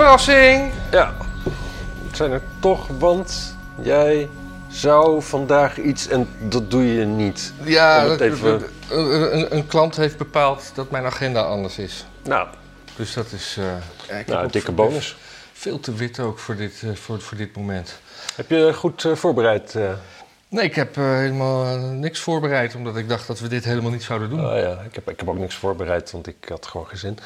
Verrassing! Ja, het zijn er toch, want jij zou vandaag iets en dat doe je niet. Ja, dat- even- een, een- een klant heeft bepaald dat mijn agenda anders is. Nou, Dus dat is... eh, ja, ik nou ook dikke bonus. Veel te wit ook voor dit, eh, voor, voor dit moment. Heb je goed eh, voorbereid? eh? Nee, ik heb eh, helemaal niks voorbereid, omdat ik dacht dat we dit helemaal niet zouden doen. Oh ja, ik heb, ik heb ook niks voorbereid, want ik had gewoon geen zin.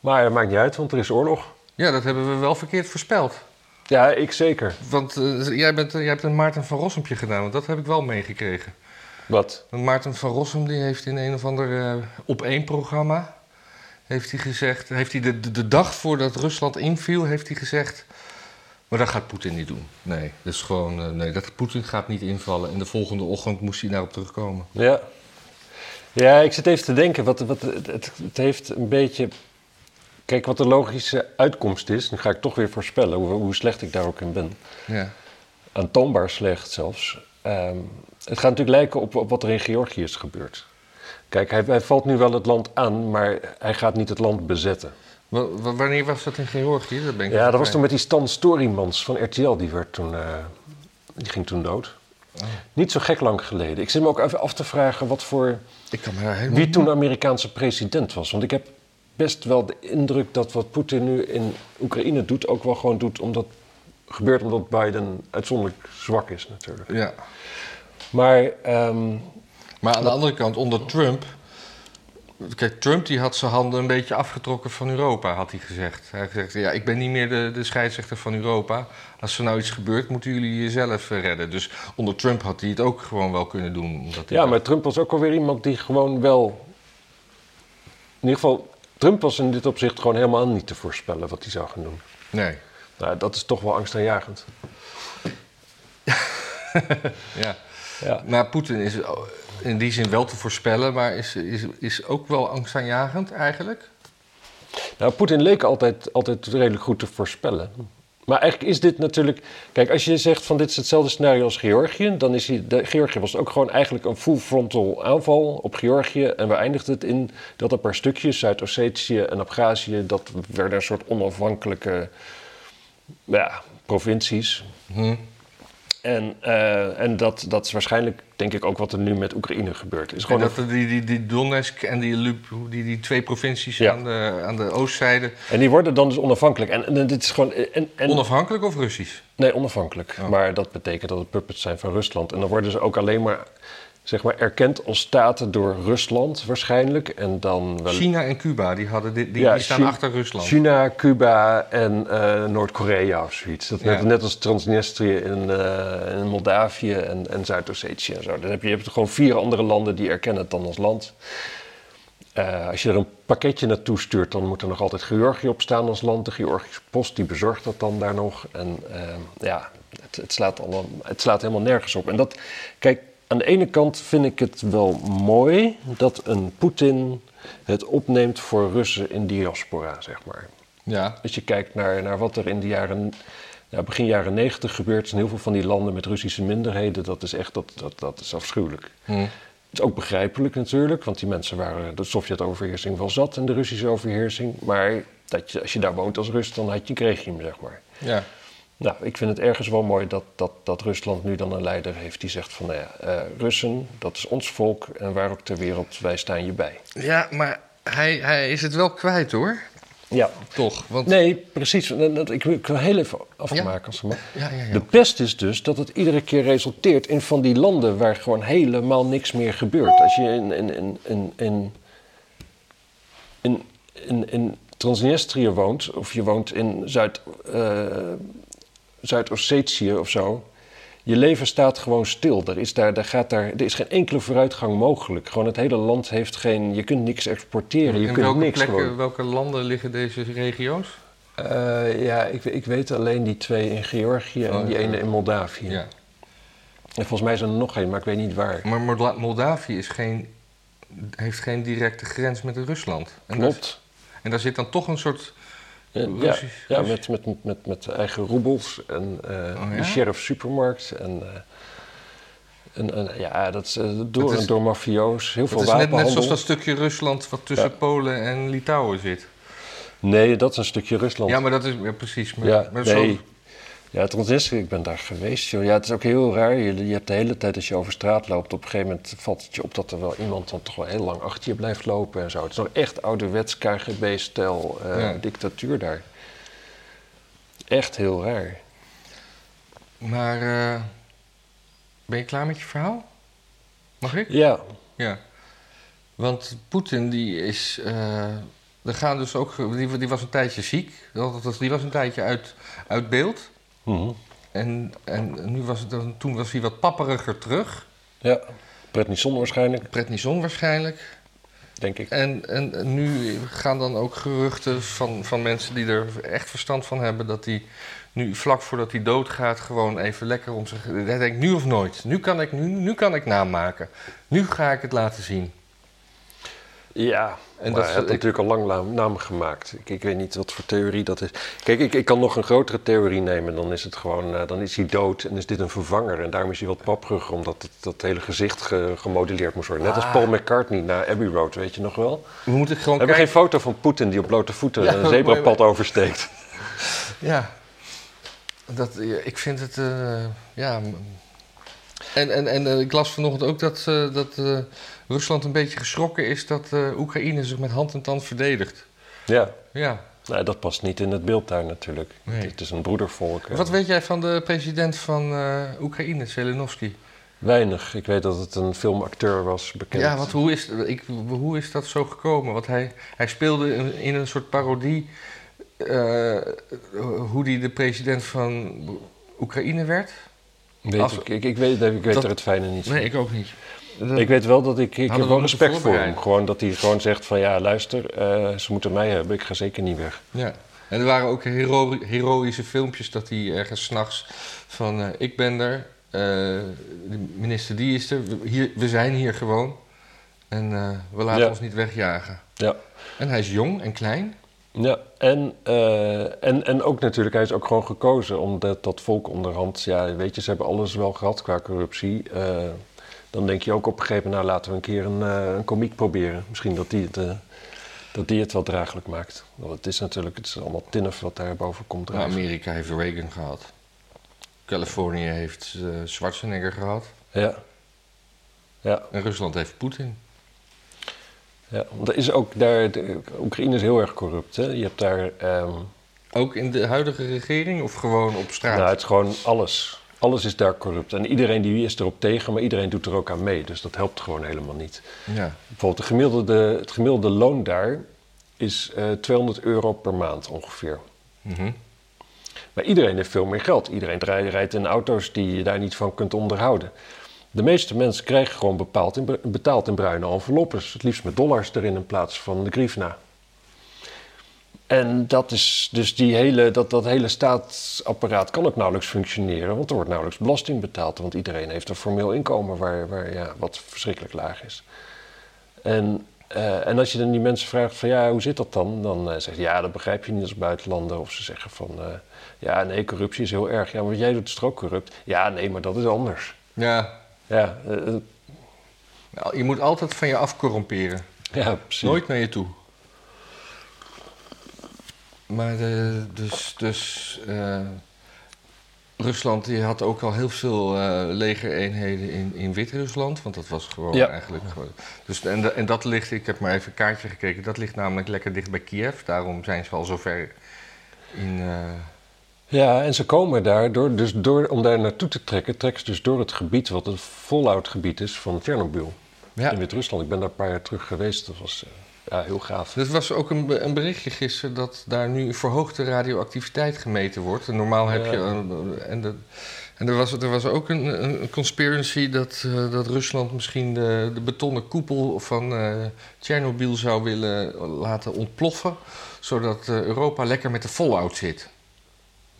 Maar het maakt niet uit, want er is oorlog. Ja, dat hebben we wel verkeerd voorspeld. Ja, ik zeker. Want eh, jij, bent, eh, jij hebt een Maarten van Rossumje gedaan, want dat heb ik wel meegekregen. Wat? Maarten van Rossum die heeft in een of ander eh, op één programma heeft hij gezegd, heeft hij de, de, de dag voordat Rusland inviel, heeft hij gezegd. Maar dat gaat Poetin niet doen. Nee, dat is gewoon. nee, dat Poetin gaat niet invallen. En de volgende ochtend moest hij daarop terugkomen. Ja. Ja, ik zit even te denken. Wat, wat, het, het heeft een beetje... Kijk, wat de logische uitkomst is... Nu ga ik toch weer voorspellen hoe, hoe slecht ik daar ook in ben. Ja. Aantoonbaar slecht zelfs. Ehm, het gaat natuurlijk lijken op, op wat er in Georgië is gebeurd. Kijk, hij, hij valt nu wel het land aan, maar hij gaat niet het land bezetten. Wa- wa- wanneer was dat in Georgië? Dat ben ik Ja, dat was toen met die Stan Storymans van RTL. Die, werd toen, eh, die ging toen dood. Oh. Niet zo gek lang geleden. Ik zit me ook even af te vragen wat voor... Ik kan me helemaal. Wie toen de Amerikaanse president was. Want ik heb best wel de indruk dat wat Poetin nu in Oekraïne doet... ook wel gewoon doet omdat... gebeurt omdat Biden uitzonderlijk zwak is natuurlijk. Ja. Maar ehm, Maar aan de andere kant, onder Trump. Kijk, Trump die had zijn handen een beetje afgetrokken van Europa, had hij gezegd. Hij had gezegd: Ja, ik ben niet meer de, de scheidsrechter van Europa. Als er nou iets gebeurt, moeten jullie jezelf redden. Dus onder Trump had hij het ook gewoon wel kunnen doen. Omdat ja, maar Trump was ook alweer iemand die gewoon wel... In ieder geval, Trump was in dit opzicht gewoon helemaal niet te voorspellen wat hij zou gaan doen. Nee. Nou, dat is toch wel angstaanjagend. Ja. Ja. Maar Poetin is in die zin wel te voorspellen, maar is, is, is ook wel angstaanjagend eigenlijk. Nou, Poetin leek altijd, altijd redelijk goed te voorspellen. Maar eigenlijk is dit natuurlijk... Kijk, als je zegt van dit is hetzelfde scenario als Georgië... dan is hij, Georgië was ook gewoon eigenlijk een full frontal aanval op Georgië. En we eindigden het in dat een paar stukjes, Zuid-Ossetië en Abhazie... dat werden een soort onafhankelijke ja, provincies. Hm. En, eh, en dat, dat is waarschijnlijk, denk ik, ook wat er nu met Oekraïne gebeurt. Is En gewoon dat die, die, die Donetsk en die, Lup- die, die twee provincies Ja. aan, de, aan de oostzijde. en die worden dan dus onafhankelijk. En, en dit is gewoon... En, en, Onafhankelijk of Russisch? Nee, onafhankelijk. Oh. Maar dat betekent dat het puppets zijn van Rusland. En dan worden ze ook alleen maar, zeg maar erkend als staten door Rusland waarschijnlijk. En dan wel... China en Cuba, die, hadden dit, die, Ja, die staan achter Rusland. China, Cuba en eh, Noord-Korea of zoiets. Dat net, Ja. net als Transnistrië in, eh, in Moldavië en, en Zuid-Ossetië en zo. Dan heb je, je hebt gewoon vier andere landen die erkennen het dan als land. Eh, als je er een pakketje naartoe stuurt, dan moet er nog altijd Georgië op staan als land. De Georgische post die bezorgt dat dan daar nog. En eh, ja, het, het, slaat allemaal, het slaat helemaal nergens op. En dat, kijk, aan de ene kant vind ik het wel mooi dat een Poetin het opneemt voor Russen in diaspora, zeg maar. Ja, Als je kijkt naar, naar wat er in de jaren, ja, begin jaren negentig gebeurt in heel veel van die landen met Russische minderheden, dat is echt dat, dat, dat is afschuwelijk. hm. Het is ook begrijpelijk natuurlijk, want die mensen waren de Sovjet-overheersing wel zat en de Russische overheersing. Maar dat je, als je daar woont als Rus, dan had je een regime, zeg maar. ja. Nou, ik vind het ergens wel mooi dat, dat, dat Rusland nu dan een leider heeft die zegt van, nou ja, eh, Russen, dat is ons volk en waar ook ter wereld, wij staan je bij. ja maar hij, hij is het wel kwijt hoor. Ja, Toch? Want, nee, precies. Ik wil, heel even afmaken als het mag. Ja, ja, ja. De pest is dus dat het iedere keer resulteert in van die landen waar gewoon helemaal niks meer gebeurt. Als je in, in, in, in, in, in, in, in Transnistrië woont, of je woont in Zuid, eh, Zuid-Ossetië of zo. Je leven staat gewoon stil. Er is, daar, daar gaat daar, er is geen enkele vooruitgang mogelijk. Gewoon het hele land heeft geen... Je kunt niks exporteren, je kunt welke niks plekken, gewoon. welke landen liggen deze regio's? Eh, ja, ik, ik weet alleen die twee in Georgië en Oh, die ja. ene in Moldavië. Ja. En volgens mij zijn er nog één, maar ik weet niet waar. Maar Molda- Moldavië is geen, heeft geen directe grens met Rusland. En daar, Klopt. en daar zit dan toch een soort. Ja, ja, ja met, met, met, met eigen roebels en eh Oh, ja? de sheriff supermarkt. En, eh, en, en ja, dat is eh, door Dat is- en door mafioos. Heel Het veel is net, net zoals dat stukje Rusland wat tussen Ja. Polen en Litouwen zit. Nee, dat is een stukje Rusland. Ja, maar dat is ja, precies. Maar, Ja, maar nee. zo, Ja, Transnistrië, ik ben daar geweest. Joh. Ja, het is ook heel raar. Je, je hebt de hele tijd als je over straat loopt, op een gegeven moment valt het je op dat er wel iemand dan toch wel heel lang achter je blijft lopen en zo. Het is nog echt ouderwets KGB-stijl eh, Ja. dictatuur daar. Echt heel raar. maar eh, ben je klaar met je verhaal? Mag ik? Ja, Ja. Want Poetin die is. eh, er gaan dus ook. Die, die was een tijdje ziek. Die was een tijdje uit, uit beeld. Mhm. En, en nu was het, toen was hij wat papperiger terug. ja. Prednison waarschijnlijk, Prednison waarschijnlijk. denk ik. En, en nu gaan dan ook geruchten van, van mensen die er echt verstand van hebben... dat hij nu vlak voordat hij doodgaat gewoon even lekker om zich... Hij denkt nu of nooit. Nu kan ik, nu, nu kan ik namaken. Nu ga ik het laten zien. Ja, En dat is- heeft ik- natuurlijk al lang naam, gemaakt. Ik, ik weet niet wat voor theorie dat is. Kijk, ik, ik kan nog een grotere theorie nemen. Dan is het gewoon, eh, dan is hij dood en is dit een vervanger. En daarom is hij wat papperiger, omdat het, dat hele gezicht ge- gemodelleerd moest worden. Net als Ah. Paul McCartney na Abbey Road, weet je nog wel? We moeten gewoon We hebben kijken... geen foto van Poetin die op blote voeten Ja, een maar- zebrapad oversteekt. Ja, dat, ik vind het. eh, ja. En, en, en eh, ik las vanochtend ook dat, eh, dat eh, Rusland een beetje geschrokken is dat Oekraïne zich met hand en tand verdedigt. Ja, Ja. nee, dat past niet in het beeld daar natuurlijk. Nee. Het is een broedervolk. Wat weet jij van de president van Oekraïne, Zelensky? Weinig. Ik weet dat het een filmacteur was, bekend. Ja, wat, hoe, is, ik, hoe is dat zo gekomen? Want hij, hij speelde in, in een soort parodie hoe hij de president van Oekraïne werd. Weet Als- ik, ik, ik weet, ik weet Dat- er het fijne niet van. Nee, ik ook niet. Ik weet wel dat ik, ik heb we wel respect voor hem. Gewoon dat hij gewoon zegt van ja, luister, eh, ze moeten mij hebben, ik ga zeker niet weg. Ja, en er waren ook hero heroïsche filmpjes dat hij ergens s'nachts van eh, ik ben er, eh, de minister die is er, we, hier, we zijn hier gewoon en eh, we laten Ja. ons niet wegjagen. Ja. En hij is jong en klein. Ja, en, eh, en, en ook natuurlijk, hij is ook gewoon gekozen omdat dat volk onderhand, ja, weet je, ze hebben alles wel gehad qua corruptie. Eh, dan denk je ook op een gegeven moment, nou laten we een keer een, eh, een komiek proberen. Misschien dat die, het, dat die het wel draaglijk maakt. Want het is natuurlijk, het is allemaal tinnef wat daar boven komt Nou. Amerika heeft Reagan gehad. Californië heeft Schwarzenegger gehad. Ja. Ja, En Rusland heeft Poetin. Ja, want er is ook daar, de, Oekraïne is heel erg corrupt. Hè? Je hebt daar, ehm, Ook in de huidige regering of gewoon op straat? nou het is gewoon alles. Alles is daar corrupt. En iedereen die is erop tegen, maar iedereen doet er ook aan mee. Dus dat helpt gewoon helemaal niet. Ja. Bijvoorbeeld de gemiddelde, het gemiddelde loon daar is eh 200 euro per maand ongeveer. Mhm. Maar iedereen heeft veel meer geld. Iedereen rijdt in auto's die je daar niet van kunt onderhouden. De meeste mensen krijgen gewoon bepaald in, betaald in bruine enveloppes. Het liefst met dollars erin in plaats van de grifna. En dat is dus die hele, dat, dat hele staatsapparaat kan ook nauwelijks functioneren, want er wordt nauwelijks belasting betaald. Want iedereen heeft een formeel inkomen waar, waar, ja, wat verschrikkelijk laag is. En, eh, en als je dan die mensen vraagt van ja, hoe zit dat dan? Dan eh zeggen ze ja, dat begrijp je niet als buitenlander. Of ze zeggen van eh, ja, nee, corruptie is heel erg. Ja, maar jij doet het ook corrupt? Ja, nee, maar dat is anders. Ja. Ja, eh, eh, Nou, Je moet altijd van je af corromperen. ja precies. Nooit naar je toe. Maar de, dus, dus eh, Rusland die had ook al heel veel eh, legereenheden in, in Wit-Rusland. Want dat was gewoon Ja. eigenlijk... Gewoon, dus, en, en dat ligt, ik heb maar even een kaartje gekeken, dat ligt namelijk lekker dicht bij Kiev. Daarom zijn ze al zover in... eh, Ja, en ze komen daar, door, dus door, om daar naartoe te trekken, trekken ze dus door het gebied wat het fallout-gebied is van Tsjernobyl ja. in Wit-Rusland. Ik ben daar een paar jaar terug geweest, dat was eh, ja, heel gaaf. Er was ook een, een berichtje gisteren dat daar nu verhoogde radioactiviteit gemeten wordt. En normaal heb Ja. je. een- en de, en er, was, er was ook een, een conspiracy dat, eh, dat Rusland misschien de, de betonnen koepel van Tsjernobyl zou willen laten ontploffen. Zodat Europa lekker met de fallout zit.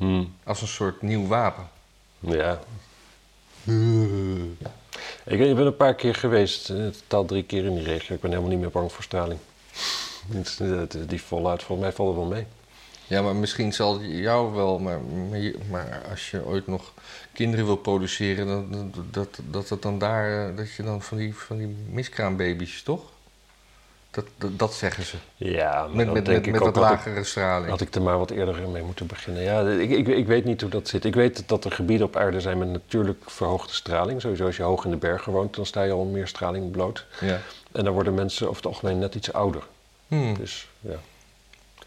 Hmm. Als een soort nieuw wapen. Ja. Ik, ik ben een paar keer geweest, eh, totaal drie keer in die regio. Ik ben helemaal niet meer bang voor straling. Het- Die fallout, volgens mij valt er wel mee. Ja, maar misschien zal jou wel, maar, maar, als je ooit nog kinderen wil produceren, dan, dat, dat het dan daar, eh, dat je dan van die, van die miskraambaby's, toch? Dat, dat, dat zeggen ze. Ja, maar Met, met, met, met wat ik- lagere straling. Had ik er maar wat eerder mee moeten beginnen. Ja, ik, ik, ik weet niet hoe dat zit. Ik weet dat er gebieden op aarde zijn met natuurlijk verhoogde straling. Sowieso als je hoog in de bergen woont, dan sta je al meer straling bloot. Ja. En dan worden mensen over het algemeen net iets ouder. Hmm. Dus ja.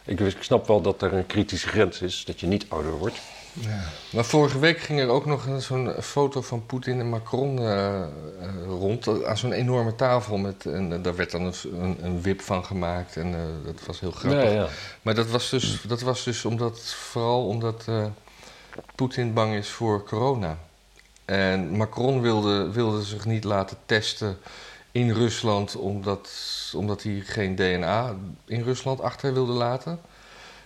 Ik, ik snap wel dat er een kritische grens is, dat je niet ouder wordt. Ja. Maar vorige week ging er ook nog zo'n foto van Poetin en Macron eh, eh, rond. eh, Aan zo'n enorme tafel. Met, en daar werd dan een, een, wip van gemaakt. En dat was heel grappig. Ja, ja. Maar dat was dus, dat was dus omdat, vooral omdat Poetin bang is voor corona. En Macron wilde, wilde zich niet laten testen in Rusland, omdat, omdat hij geen DNA in Rusland achter wilde laten.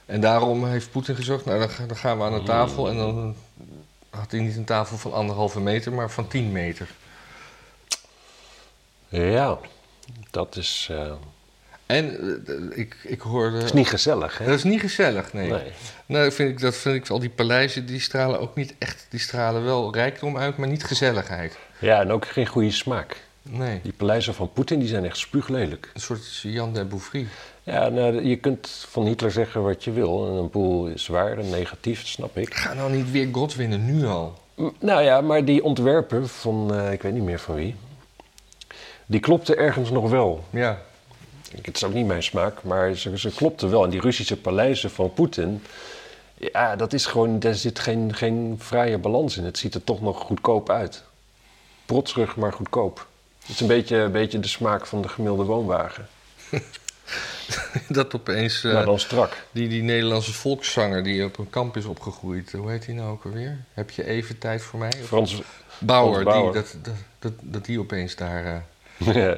En daarom heeft Poetin gezegd, nou dan, ga- dan gaan we aan de tafel. En dan had hij niet een tafel van anderhalve meter, maar van 10 meter. Ja, dat is, eh, En eh, ik, ik hoorde... is niet gezellig, hè? Dat is niet gezellig, nee. Nee. Nou, vind ik, dat vind ik, al die paleizen, die stralen ook niet echt... Die stralen wel rijkdom uit, maar niet gezelligheid. Ja, en ook geen goede smaak. Nee, Die paleizen van Poetin die zijn echt spuuglelijk. een soort Jan de Bouffry. Ja, nou, je kunt van Hitler zeggen wat je wil. En een boel is waar en negatief, snap ik. Ga nou niet weer God winnen, nu al. Nou ja, maar die ontwerpen van, eh, ik weet niet meer van wie, die klopte ergens nog wel. Ja, Het is ook niet mijn smaak, maar ze, ze klopte wel. En die Russische paleizen van Poetin, ja, dat is gewoon, daar zit geen, geen vrije balans in. Het ziet er toch nog goedkoop uit. Protserig, maar goedkoop. Het is een beetje, een beetje de smaak van de gemiddelde woonwagen. dat opeens... eh, maar dan strak. die, die Nederlandse volkszanger die op een kamp is opgegroeid. Hoe heet die nou ook alweer? Heb je even tijd voor mij? Of- Frans, Bauer, Frans Bauer. Die, dat, dat, dat, dat die opeens daar eh,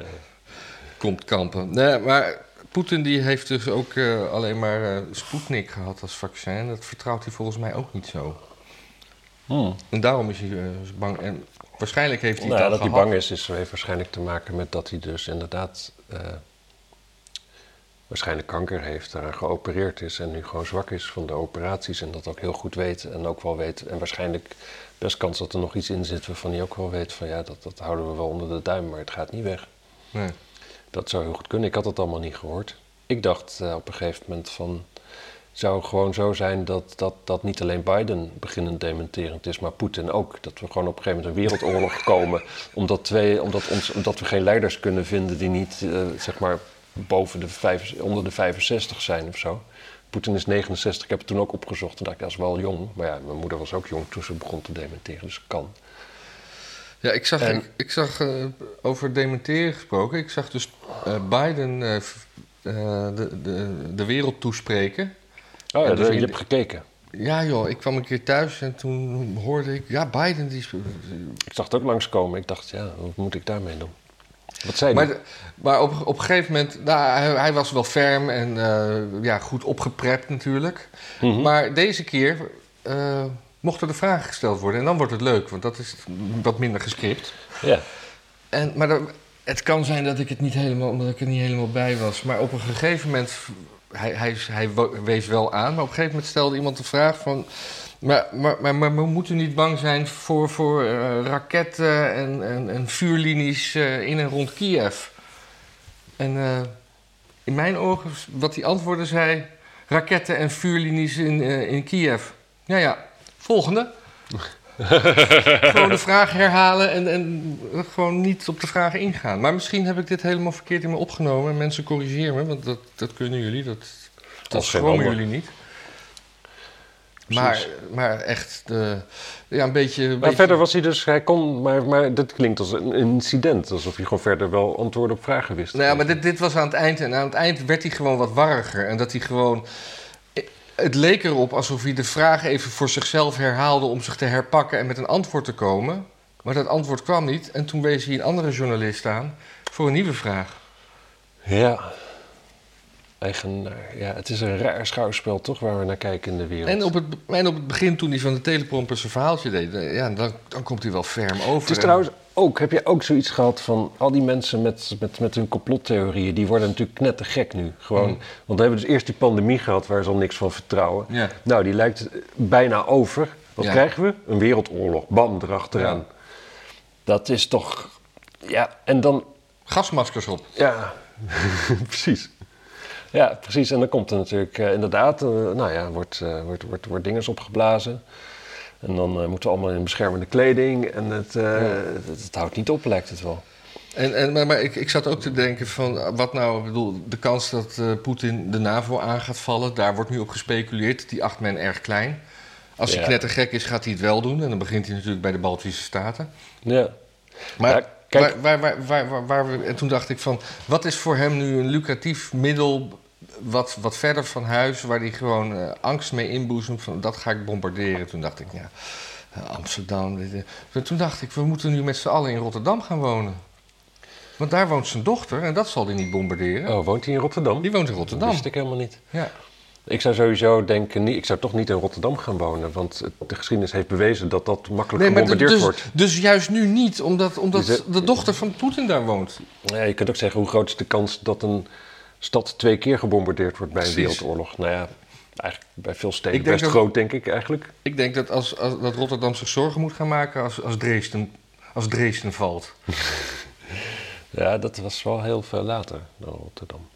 komt kampen. Nee, maar Poetin die heeft dus ook eh, alleen maar eh Sputnik gehad als vaccin. Dat vertrouwt hij volgens mij ook niet zo. Hmm. En daarom is hij eh, bang. En waarschijnlijk heeft hij Nou, dat al hij bang is, is heeft waarschijnlijk te maken met dat hij dus inderdaad eh, waarschijnlijk kanker heeft, daaraan geopereerd is en nu gewoon zwak is van de operaties en dat ook heel goed weet en ook wel weet en waarschijnlijk best kans dat er nog iets in zit waarvan hij ook wel weet van ja, dat, dat houden we wel onder de duim, maar het gaat niet weg. Nee. Dat zou heel goed kunnen. Ik had het allemaal niet gehoord. Ik dacht eh, op een gegeven moment van... zou gewoon zo zijn dat, dat, dat niet alleen Biden beginnend dementerend is... maar Poetin ook. Dat we gewoon op een gegeven moment een wereldoorlog komen... omdat, twee, omdat, ons, omdat we geen leiders kunnen vinden die niet, eh, zeg maar... boven de vijf, onder de 65 zijn of zo. Poetin is 69. Ik heb het toen ook opgezocht. En dacht ik, dat is wel jong. Maar ja, mijn moeder was ook jong toen ze begon te dementeren. Dus kan. Ja, ik zag, En- ik, ik zag eh, over dementeren gesproken. Ik zag dus eh, Biden eh, de, de, de wereld toespreken. Oh ja, dus je hebt gekeken. Ja joh, ik kwam een keer thuis en toen hoorde ik... Ja, Biden die... Ik zag het ook langskomen. Ik dacht, ja, wat moet ik daarmee doen? Wat zei Maar, hij? de- maar op, op een gegeven moment... Nou, hij, hij was wel ferm en eh, ja, goed opgeprept natuurlijk. Mhm. Maar deze keer eh, mochten er vragen gesteld worden. En dan wordt het leuk, want dat is wat minder gescript. Ja. En, maar het kan zijn dat ik het niet helemaal, omdat ik er niet helemaal bij was. Maar op een gegeven moment, hij, hij, hij wees wel aan, maar op een gegeven moment stelde iemand de vraag van. Maar, maar, maar, maar, maar moet u niet bang zijn voor, voor eh, raketten en, en, en vuurlinies eh, in en rond Kiev? En eh, in mijn ogen, wat die antwoorden zei: raketten en vuurlinies in, in Kiev. Ja, ja, volgende. gewoon de vraag herhalen en, en gewoon niet op de vragen ingaan. Maar misschien heb ik dit helemaal verkeerd in me opgenomen. En mensen corrigeren me, want dat, dat kunnen jullie. Dat, dat schromen jullie niet. Maar, maar echt, de, ja, een beetje... Maar beetje- verder was hij dus, hij kon, maar, maar dat klinkt als een incident. Alsof hij gewoon verder wel antwoorden op vragen wist. Nou ja, maar dit, dit was aan het eind. En aan het eind werd hij gewoon wat warriger. En dat hij gewoon... Het leek erop alsof hij de vraag even voor zichzelf herhaalde... om zich te herpakken en met een antwoord te komen. Maar dat antwoord kwam niet. En toen wees hij een andere journalist aan voor een nieuwe vraag. Ja. Eigen, ja, het is een raar schouwspel toch, waar we naar kijken in de wereld. En op, het, en op het begin, toen hij van de teleprompter zijn verhaaltje deed... eh, Ja, dan, dan komt hij wel ferm over. Het is En- trouwens ook, heb je ook zoiets gehad van al die mensen met, met, met hun complottheorieën, die worden natuurlijk net te gek nu. Gewoon, Mm. Want we hebben dus eerst die pandemie gehad waar ze al niks van vertrouwen. Nou, die lijkt bijna over. Wat Ja. krijgen we? Een wereldoorlog. Bam, erachteraan. Ja. Dat is toch... Ja, en dan Gasmaskers op. Ja, precies. Ja, precies. En dan komt er natuurlijk eh, inderdaad, eh, nou ja, wordt, eh, wordt, wordt, wordt dinges opgeblazen. En dan moeten we allemaal in beschermende kleding. En het, het, het houdt niet op, lijkt het wel. En, en, maar maar ik, ik zat ook te denken van, wat nou, ik bedoel, de kans dat Poetin de NAVO aan gaat vallen, daar wordt nu op gespeculeerd. Die acht men erg klein. Als hij Ja. knettergek is, gaat hij het wel doen. En dan begint hij natuurlijk bij de Baltische Staten. Ja. Maar Ja, kijk- waar, waar, waar, waar, waar, waar we, en toen dacht ik van, wat is voor hem nu een lucratief middel wat, wat verder van huis, waar hij gewoon eh, angst mee inboezemt van dat ga ik bombarderen. Toen dacht ik, ja, eh, Amsterdam. dit, toen dacht ik, we moeten nu met z'n allen in Rotterdam gaan wonen. Want daar woont zijn dochter en dat zal hij niet bombarderen. Oh, woont hij in Rotterdam? Die woont in Dat Rotterdam. wist ik helemaal niet. Ja. Ik zou sowieso denken, ik zou toch niet in Rotterdam gaan wonen. Want de geschiedenis heeft bewezen dat dat makkelijk Nee, gebombardeerd dus, wordt. dus juist nu niet, omdat, omdat Dus, eh, de dochter van Poetin daar woont. Ja, je kunt ook zeggen, hoe groot is de kans dat een stad twee keer gebombardeerd wordt bij een Precies. wereldoorlog? Nou ja, eigenlijk bij veel steden best dat- groot, denk ik eigenlijk. Ik denk dat, als, als, dat Rotterdam zich zorgen moet gaan maken als, als, Dresden, als Dresden valt. Ja, dat was wel heel veel later dan Rotterdam.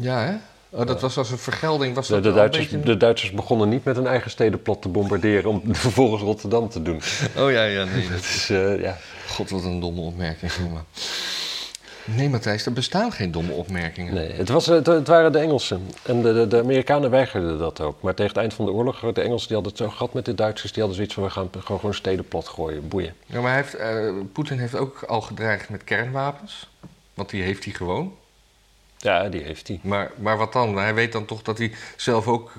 Ja, hè? Oh, dat was als een vergelding. Was De, dat de, Duitsers, beetje- de Duitsers begonnen niet met hun eigen stedenplot te bombarderen om vervolgens Rotterdam te doen. Oh ja, ja, nee. Dat... Dus eh, ja, God, wat een domme opmerking, jongen. Nee, Matthijs, er bestaan geen domme opmerkingen. nee, het, was, het, het waren de Engelsen. En de, de, de Amerikanen weigerden dat ook. Maar tegen het eind van de oorlog, de Engelsen die hadden het zo gehad met de Duitsers, die hadden zoiets van, we gaan gewoon, gewoon stedenplot gooien, boeien. Ja, maar hij heeft, eh, Poetin heeft ook al gedreigd met kernwapens. Want die heeft hij gewoon. Ja, die heeft hij. Maar, maar wat dan? Hij weet dan toch dat hij zelf ook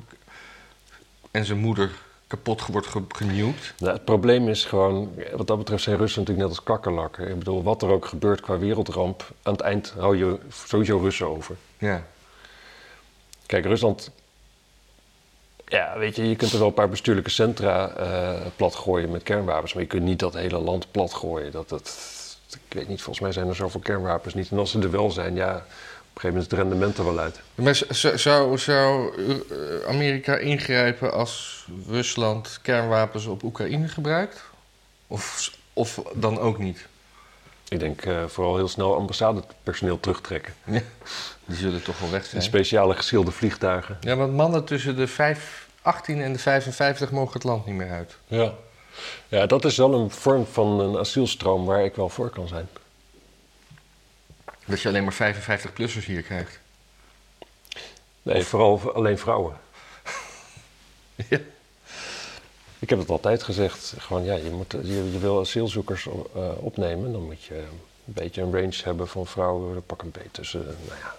en zijn moeder kapot wordt ge- genuwd. Nou, het probleem is gewoon, wat dat betreft zijn Russen natuurlijk net als kakkerlakken. Ik bedoel, wat er ook gebeurt qua wereldramp, aan het eind hou je sowieso Russen over. Ja. Kijk, Rusland, ja, weet je, je kunt er wel een paar bestuurlijke centra eh platgooien met kernwapens, maar je kunt niet dat hele land platgooien. Dat, dat, ik weet niet, volgens mij zijn er zoveel kernwapens niet. En als ze er wel zijn, ja, gegeven moment het rendement er wel uit. Maar zou, zou eh, Amerika ingrijpen als Rusland kernwapens op Oekraïne gebruikt? Of, of dan ook niet? Ik denk eh, vooral heel snel ambassadepersoneel terugtrekken. Ja, die zullen toch wel weg En zijn. speciale geschilde vliegtuigen. Ja, want mannen tussen de 5, 18 en de 55 mogen het land niet meer uit. Ja. ja, dat is wel een vorm van een asielstroom waar ik wel voor kan zijn. Dat je alleen maar 55-plussers hier krijgt. Nee, vooral alleen vrouwen. Ja. Ik heb het altijd gezegd. Gewoon, ja, je, moet, je, je wil asielzoekers eh, opnemen. Dan moet je een beetje een range hebben van vrouwen. Pak een beetje tussen, eh, nou ja...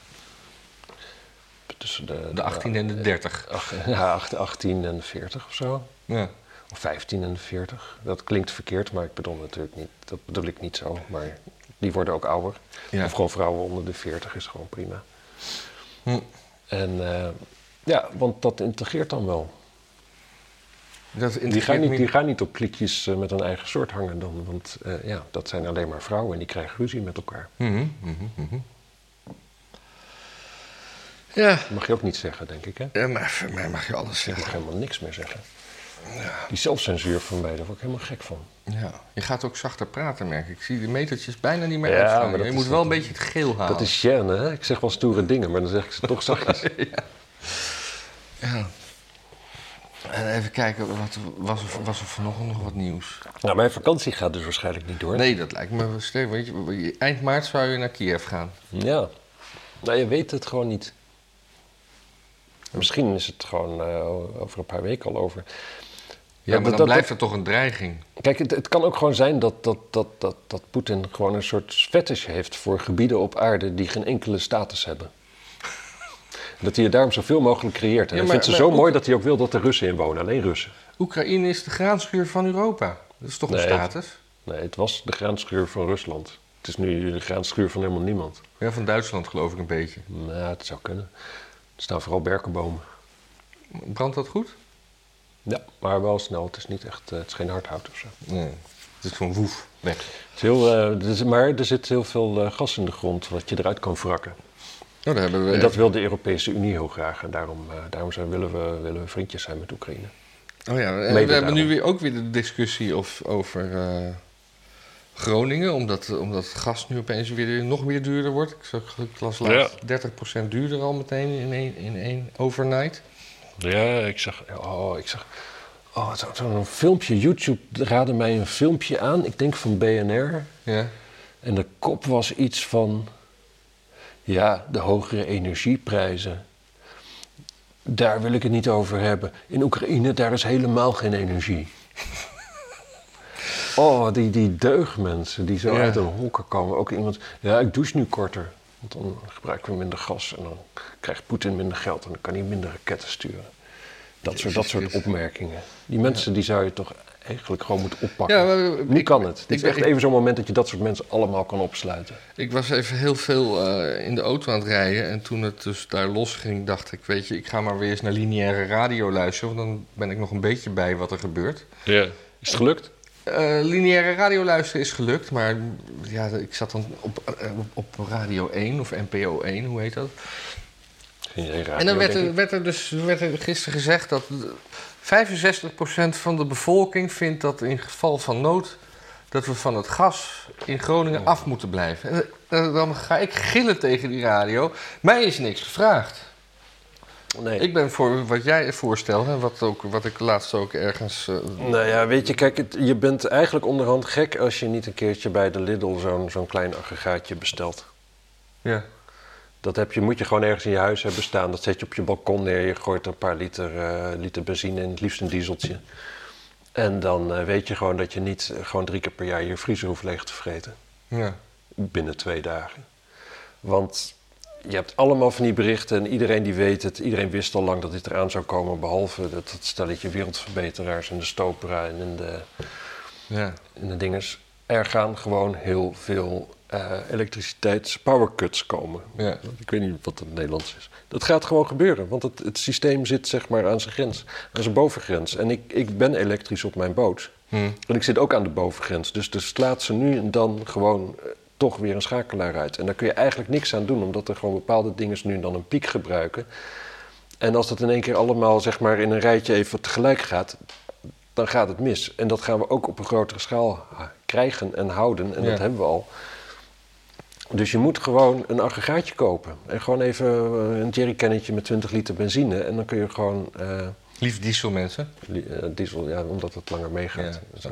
Tussen de, De 18 en de 30. ach- ja, acht- 18 en de 40 of zo. Ja. Of 15 en de 40. Dat klinkt verkeerd, maar ik bedoel natuurlijk niet... Dat bedoel ik niet zo, maar die worden ook ouder. Ja. Of gewoon vrouwen onder de 40 is gewoon prima. Hm. En eh, ja, want dat integreert dan wel. Dat Die gaan, niet, die gaan niet op kliekjes eh, met een eigen soort hangen dan. Want eh, ja, dat zijn alleen maar vrouwen en die krijgen ruzie met elkaar. Mhm, mhm, mhm. Ja, Dat mag je ook niet zeggen, denk ik. Hè? ja, maar voor mij mag je alles Je mag zeggen. helemaal niks meer zeggen. Die zelfcensuur van mij, daar word ik helemaal gek van. Ja. Je gaat ook zachter praten, merk ik. Ik zie de metertjes bijna niet meer Ja, maar Je moet wel een beetje het geel halen. Dat is gêne, hè? Ik zeg wel stoere dingen, maar dan zeg ik ze toch zachtjes. Ja. En even kijken, wat, was, er, was er vanochtend nog wat nieuws? nou, mijn vakantie gaat dus waarschijnlijk niet door. Nee, dat lijkt me sterk. Weet je, eind maart zou je naar Kiev gaan. Ja. Nou, je weet het gewoon niet. Misschien is het gewoon eh, over een paar weken al over. Ja, maar dat- dan dat- blijft er toch een dreiging. Kijk, het, het kan ook gewoon zijn dat, dat, dat, dat, dat Poetin gewoon een soort fetish heeft voor gebieden op aarde die geen enkele status hebben. Dat hij het daarom zoveel mogelijk creëert. En Ja, hij vindt ze maar zo mooi dat hij ook wil dat er Russen in wonen. Alleen Russen. Oekraïne is de graanschuur van Europa. Dat is toch een Nee, status? Nee, het was de graanschuur van Rusland. Het is nu de graanschuur van helemaal niemand. Ja, van Duitsland geloof ik een beetje. Nou, het zou kunnen. Er staan vooral berkenbomen. Brandt dat goed? Ja, maar wel snel. Het is niet echt, eh, het is geen hardhout of zo. Nee. Het is gewoon woef. Weg. Het is heel, eh, er is- maar er zit heel veel eh, gas in de grond wat je eruit kan wrakken. Nou, daar hebben we... En dat wil de Europese Unie heel graag. En daarom, eh, daarom zijn, willen, we, willen we vriendjes zijn met Oekraïne. Oh ja, en Mede we hebben daarom. nu weer ook weer de discussie of, over... eh, Groningen, omdat, omdat het gas nu opeens weer nog weer duurder wordt. Ik, zag, ik las laatst 30% duurder al meteen in één, in één overnight. Ja, ik zag. Oh, ik zag. Oh, zo'n zo filmpje. YouTube raadde mij een filmpje aan. Ik denk van BNR. Ja. En de kop was iets van. Ja, de hogere energieprijzen. Daar wil ik het niet over hebben. In Oekraïne, daar is helemaal geen energie. oh, die, die deugdmensen die zo Ja. uit een hokken komen. Ook iemand, ja, ik douche nu korter. Want dan gebruiken we minder gas en dan krijgt Poetin minder geld en dan kan hij minder raketten sturen. Dat soort, dat soort opmerkingen. Die mensen die zou je toch eigenlijk gewoon moeten oppakken. Ja, maar, nu ik- kan het. Het is echt ik- even zo'n moment dat je dat soort mensen allemaal kan opsluiten. Ik was even heel veel eh, in de auto aan het rijden. En toen het dus daar losging, dacht ik, weet je, ik ga maar weer eens naar lineaire radio luisteren. Want dan ben ik nog een beetje bij wat er gebeurt. Ja. Is het gelukt? Eh, lineaire radio luisteren is gelukt, maar ja, ik zat dan op, eh, op, op Radio 1 of NPO 1, hoe heet dat? Radio, en dan werd er, werd er dus werd er gisteren gezegd dat 65% van de bevolking vindt dat in geval van nood dat we van het gas in Groningen af moeten blijven. En eh, dan ga ik gillen tegen die radio. Mij is niks gevraagd. Nee. Ik ben voor wat jij voorstelt en wat, ook, wat ik laatst ook ergens. eh, Nou ja, weet je, kijk, het- je bent eigenlijk onderhand gek als je niet een keertje bij de Lidl zo'n zo'n klein aggregaatje bestelt. ja. Dat heb je, moet je gewoon ergens in je huis hebben staan. Dat zet je op je balkon neer. Je gooit er een paar liter, eh, liter benzine in, het liefst een dieseltje. En dan eh, weet je gewoon dat je niet gewoon drie keer per jaar je vriezer hoeft leeg te vreten. ja. Binnen twee dagen. Want je hebt allemaal van die berichten en iedereen die weet het. Iedereen wist al lang dat dit eraan zou komen. Behalve dat, dat stelletje wereldverbeteraars en de Stopera en de, ja. in de dinges. Er gaan gewoon heel veel eh elektriciteits-powercuts komen. ja. Ik weet niet wat het Nederlands is. Dat gaat gewoon gebeuren, want het, het systeem zit zeg maar aan zijn grens, aan zijn bovengrens. En ik, ik ben elektrisch op mijn boot. Hm. En ik zit ook aan de bovengrens. Dus er slaat ze nu en dan gewoon eh, toch weer een schakelaar uit. En daar kun je eigenlijk niks aan doen, omdat er gewoon bepaalde dingen nu en dan een piek gebruiken. En als dat in één keer allemaal zeg maar in een rijtje even tegelijk gaat, dan gaat het mis. En dat gaan we ook op een grotere schaal ha- krijgen en houden. En Ja. dat hebben we al. Dus je moet gewoon een aggregaatje kopen. En gewoon even eh, een jerrycannetje met 20 liter benzine. En dan kun je gewoon eh, Lief diesel mensen. eh, diesel, ja, omdat het langer meegaat. Ja.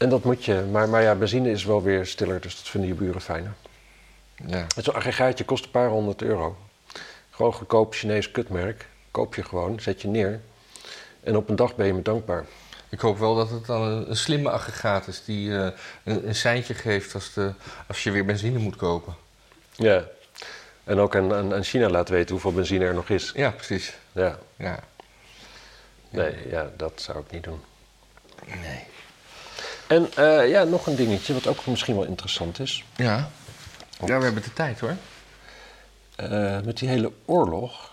En dat moet je. Maar, maar ja, benzine is wel weer stiller, dus dat vinden je buren fijner. Ja. Zo'n aggregaatje kost een paar honderd euro. Gewoon goedkoop Chinees kutmerk. Koop je gewoon, zet je neer. En op een dag ben je me dankbaar. Ik hoop wel dat het dan een, een slimme aggregaat is die eh, een, een seintje geeft als, de, als je weer benzine moet kopen. Ja. En ook aan, aan, aan China laat weten hoeveel benzine er nog is. Ja, precies. Ja. Ja. Nee, ja, dat zou ik niet doen. Nee. En eh, ja, nog een dingetje wat ook misschien wel interessant is. Ja. Ja, we hebben de tijd hoor. Eh, met die hele oorlog.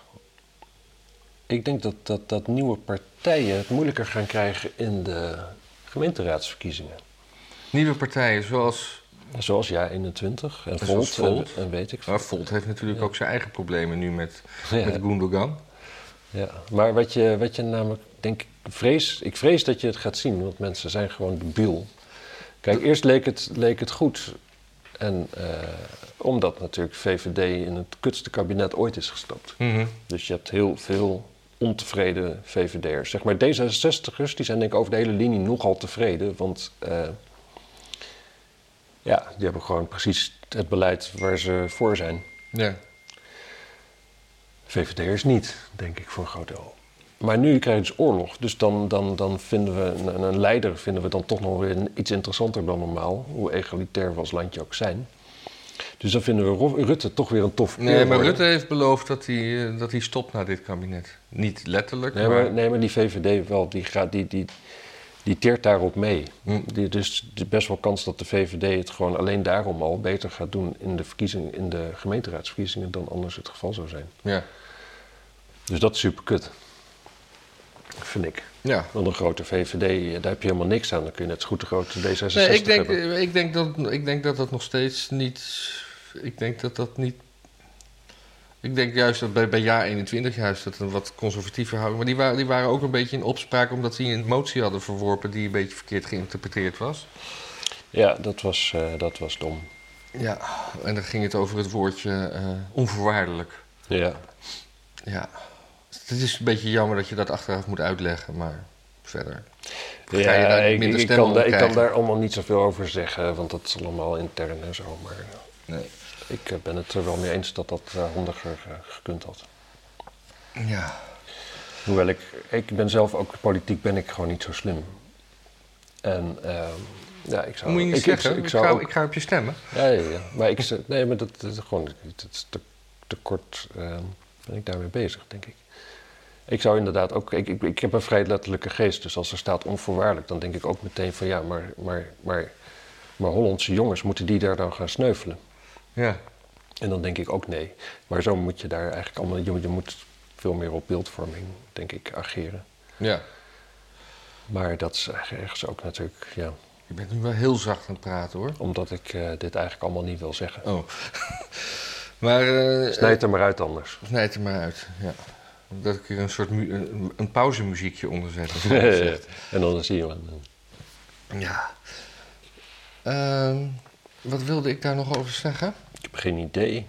Ik denk dat, dat, dat nieuwe partijen het moeilijker gaan krijgen in de gemeenteraadsverkiezingen. Nieuwe partijen zoals. Zoals Ja 21 en Zoals Volt, Volt. En, en weet ik veel. Maar Volt heeft natuurlijk ook zijn eigen problemen nu met, Ja. met Gundogan. Ja, maar wat je, wat je namelijk, denk ik, vrees, ik vrees dat je het gaat zien, want mensen zijn gewoon debiel. Kijk, eerst leek het, leek het goed. En eh, omdat natuurlijk VVD in het kutste kabinet ooit is gestapt. Mhm. Dus je hebt heel veel ontevreden VVD'ers. Zeg maar D66'ers, die zijn denk ik over de hele linie nogal tevreden. Want eh, ja, die hebben gewoon precies het beleid waar ze voor zijn. Ja. VVD'ers niet, denk ik, voor een groot deel. Maar nu krijg je dus oorlog. Dus dan, dan, dan vinden we een, een leider vinden we dan toch nog weer iets interessanter dan normaal. Hoe egalitair we als landje ook zijn. Dus dan vinden we Rutte toch weer een tof Nee, maar. Rutte heeft beloofd dat hij, eh, dat hij stopt na dit kabinet. Niet letterlijk, Nee, maar, nee, maar die VVD wel, die, gaat, die, die, die teert daarop mee. Hm. Die, dus er is best wel kans dat de VVD het gewoon alleen daarom al beter gaat doen in de, verkiezing, in de gemeenteraadsverkiezingen dan anders het geval zou zijn. Ja. Dus dat is super kut. Vind ik. Ja. Want een grote VVD, eh, daar heb je helemaal niks aan. Dan kun je net zo goed de grote D66 Nee, ik denk, hebben. eh, ik, denk dat, ik denk dat dat nog steeds niet. Ik denk dat dat niet. Ik denk juist dat bij, bij jaar 21 juist dat een wat conservatiever houding. Maar die waren, die waren ook een beetje in opspraak omdat die een motie hadden verworpen die een beetje verkeerd geïnterpreteerd was. Ja, dat was, eh, dat was dom. Ja, en dan ging het over het woordje eh, onvoorwaardelijk. Ja. Ja. Het is een beetje jammer dat je dat achteraf moet uitleggen, maar verder. Ga Ja, ik, ik, kan, daar- ik kan daar allemaal niet zoveel over zeggen, want dat is allemaal intern en zo. Maar Nee. ik eh, ben het er wel mee eens dat dat eh, handiger eh, gekund had. Ja. Hoewel ik, ik ben zelf ook politiek ben ik gewoon niet zo slim. En ehm, ja, ik zou... Moet je niet ik, zeggen. Ik, Ik, ik zou ga, ook, ik ga op je stemmen. ja, ja, ja. Maar ik, nee, maar dat, dat is gewoon dat is te, te kort ehm, ben ik daarmee bezig, denk ik. Ik zou inderdaad ook... Ik, ik, ik heb een vrij letterlijke geest, dus als er staat onvoorwaardelijk... dan denk ik ook meteen van ja, maar, maar, maar, maar Hollandse jongens... moeten die daar dan gaan sneuvelen? Ja. En dan denk ik ook nee. Maar zo moet je daar eigenlijk allemaal... Je, je moet veel meer op beeldvorming, denk ik, ageren. Ja. Maar dat is ergens ook natuurlijk, ja, Je bent nu wel heel zacht aan het praten hoor. omdat ik eh, dit eigenlijk allemaal niet wil zeggen. Oh. maar. eh Snijd er maar uit anders. Snijd er maar uit. Ja. Dat ik er een soort een, een pauzemuziekje onder zet. en dan zie je wel. ja. Ehm, wat wilde ik daar nog over zeggen? Ik heb geen idee.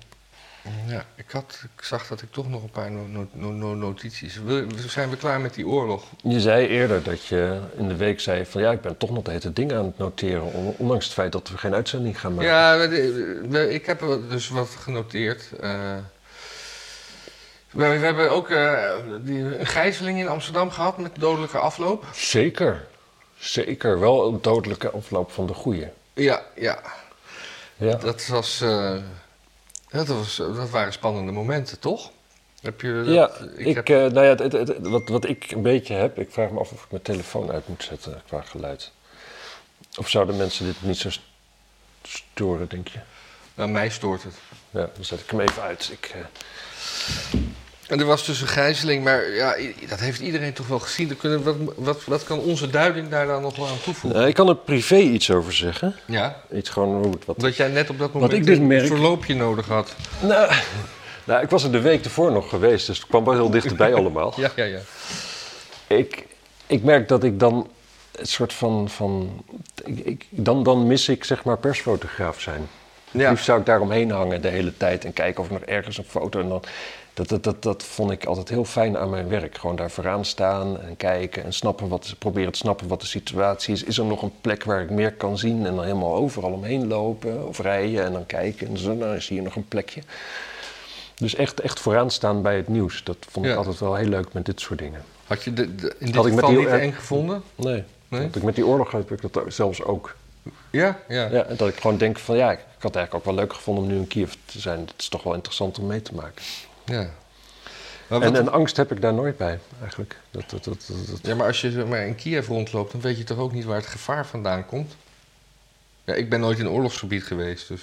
Ja, ik, had, ik zag dat ik toch nog een paar no- no- no- no- notities. Zijn we klaar met die oorlog? Je zei eerder dat je in de week zei van ja, ik ben toch nog de hele ding aan het noteren. on- Ondanks het feit dat we geen uitzending gaan maken. Ja, ik heb dus wat genoteerd. Eh, we, we hebben ook eh, die, een gijzeling in Amsterdam gehad met dodelijke afloop. Zeker. Zeker. Wel een dodelijke afloop van de goeie. Ja, ja. Ja. Dat, was, eh, dat, was, dat waren spannende momenten, toch? Heb je dat, ja, ik, heb- eh, nou ja, het, het- het- wat, wat ik een beetje heb, ik vraag me af of ik mijn telefoon uit moet zetten qua geluid. Of zouden mensen dit niet zo st- storen, denk je? nou, mij stoort het. Ja, dan zet ik hem even uit. Ik, En er was dus een gijzeling, maar ja, dat heeft iedereen toch wel gezien. Wat, wat, wat kan onze duiding daar dan nog wel aan toevoegen? Nou, ik kan er privé iets over zeggen. Ja, Iets gewoon hoe het wat. omdat jij net op dat moment ik dus een verloopje nodig had. Nou, nou, ik was er de week ervoor nog geweest, dus het kwam wel heel dichterbij allemaal. Ja, ja, ja. Ik, ik merk dat ik dan het soort van. van ik, ik- dan, dan mis ik zeg maar persfotograaf zijn. Ja. Liefst zou ik daar omheen hangen de hele tijd en kijken of ik nog ergens een foto. En dan, dat, dat, dat, dat vond ik altijd heel fijn aan mijn werk. Gewoon daar vooraan staan en kijken en snappen wat, proberen te snappen wat de situatie is. Is er nog een plek waar ik meer kan zien? En dan helemaal overal omheen lopen of rijden en dan kijken. En zo, nou, zie je nog een plekje. Dus echt, echt vooraan staan bij het nieuws. Dat vond ik Ja. altijd wel heel leuk met dit soort dingen. Had je de, de- in dit Had ik met geval die- niet eng gevonden? Nee. Nee? Want ik met die oorlog heb ik dat zelfs ook. Ja, ja. Ja, en dat ik gewoon denk van ja, ik had het eigenlijk ook wel leuk gevonden om nu in Kiev te zijn. Het is toch wel interessant om mee te maken. ja. Maar, En, en angst heb ik daar nooit bij, eigenlijk. Dat, dat, dat, ja, maar als je maar, in Kiev rondloopt, dan weet je toch ook niet waar het gevaar vandaan komt? Ja, ik ben nooit in oorlogsgebied geweest, dus...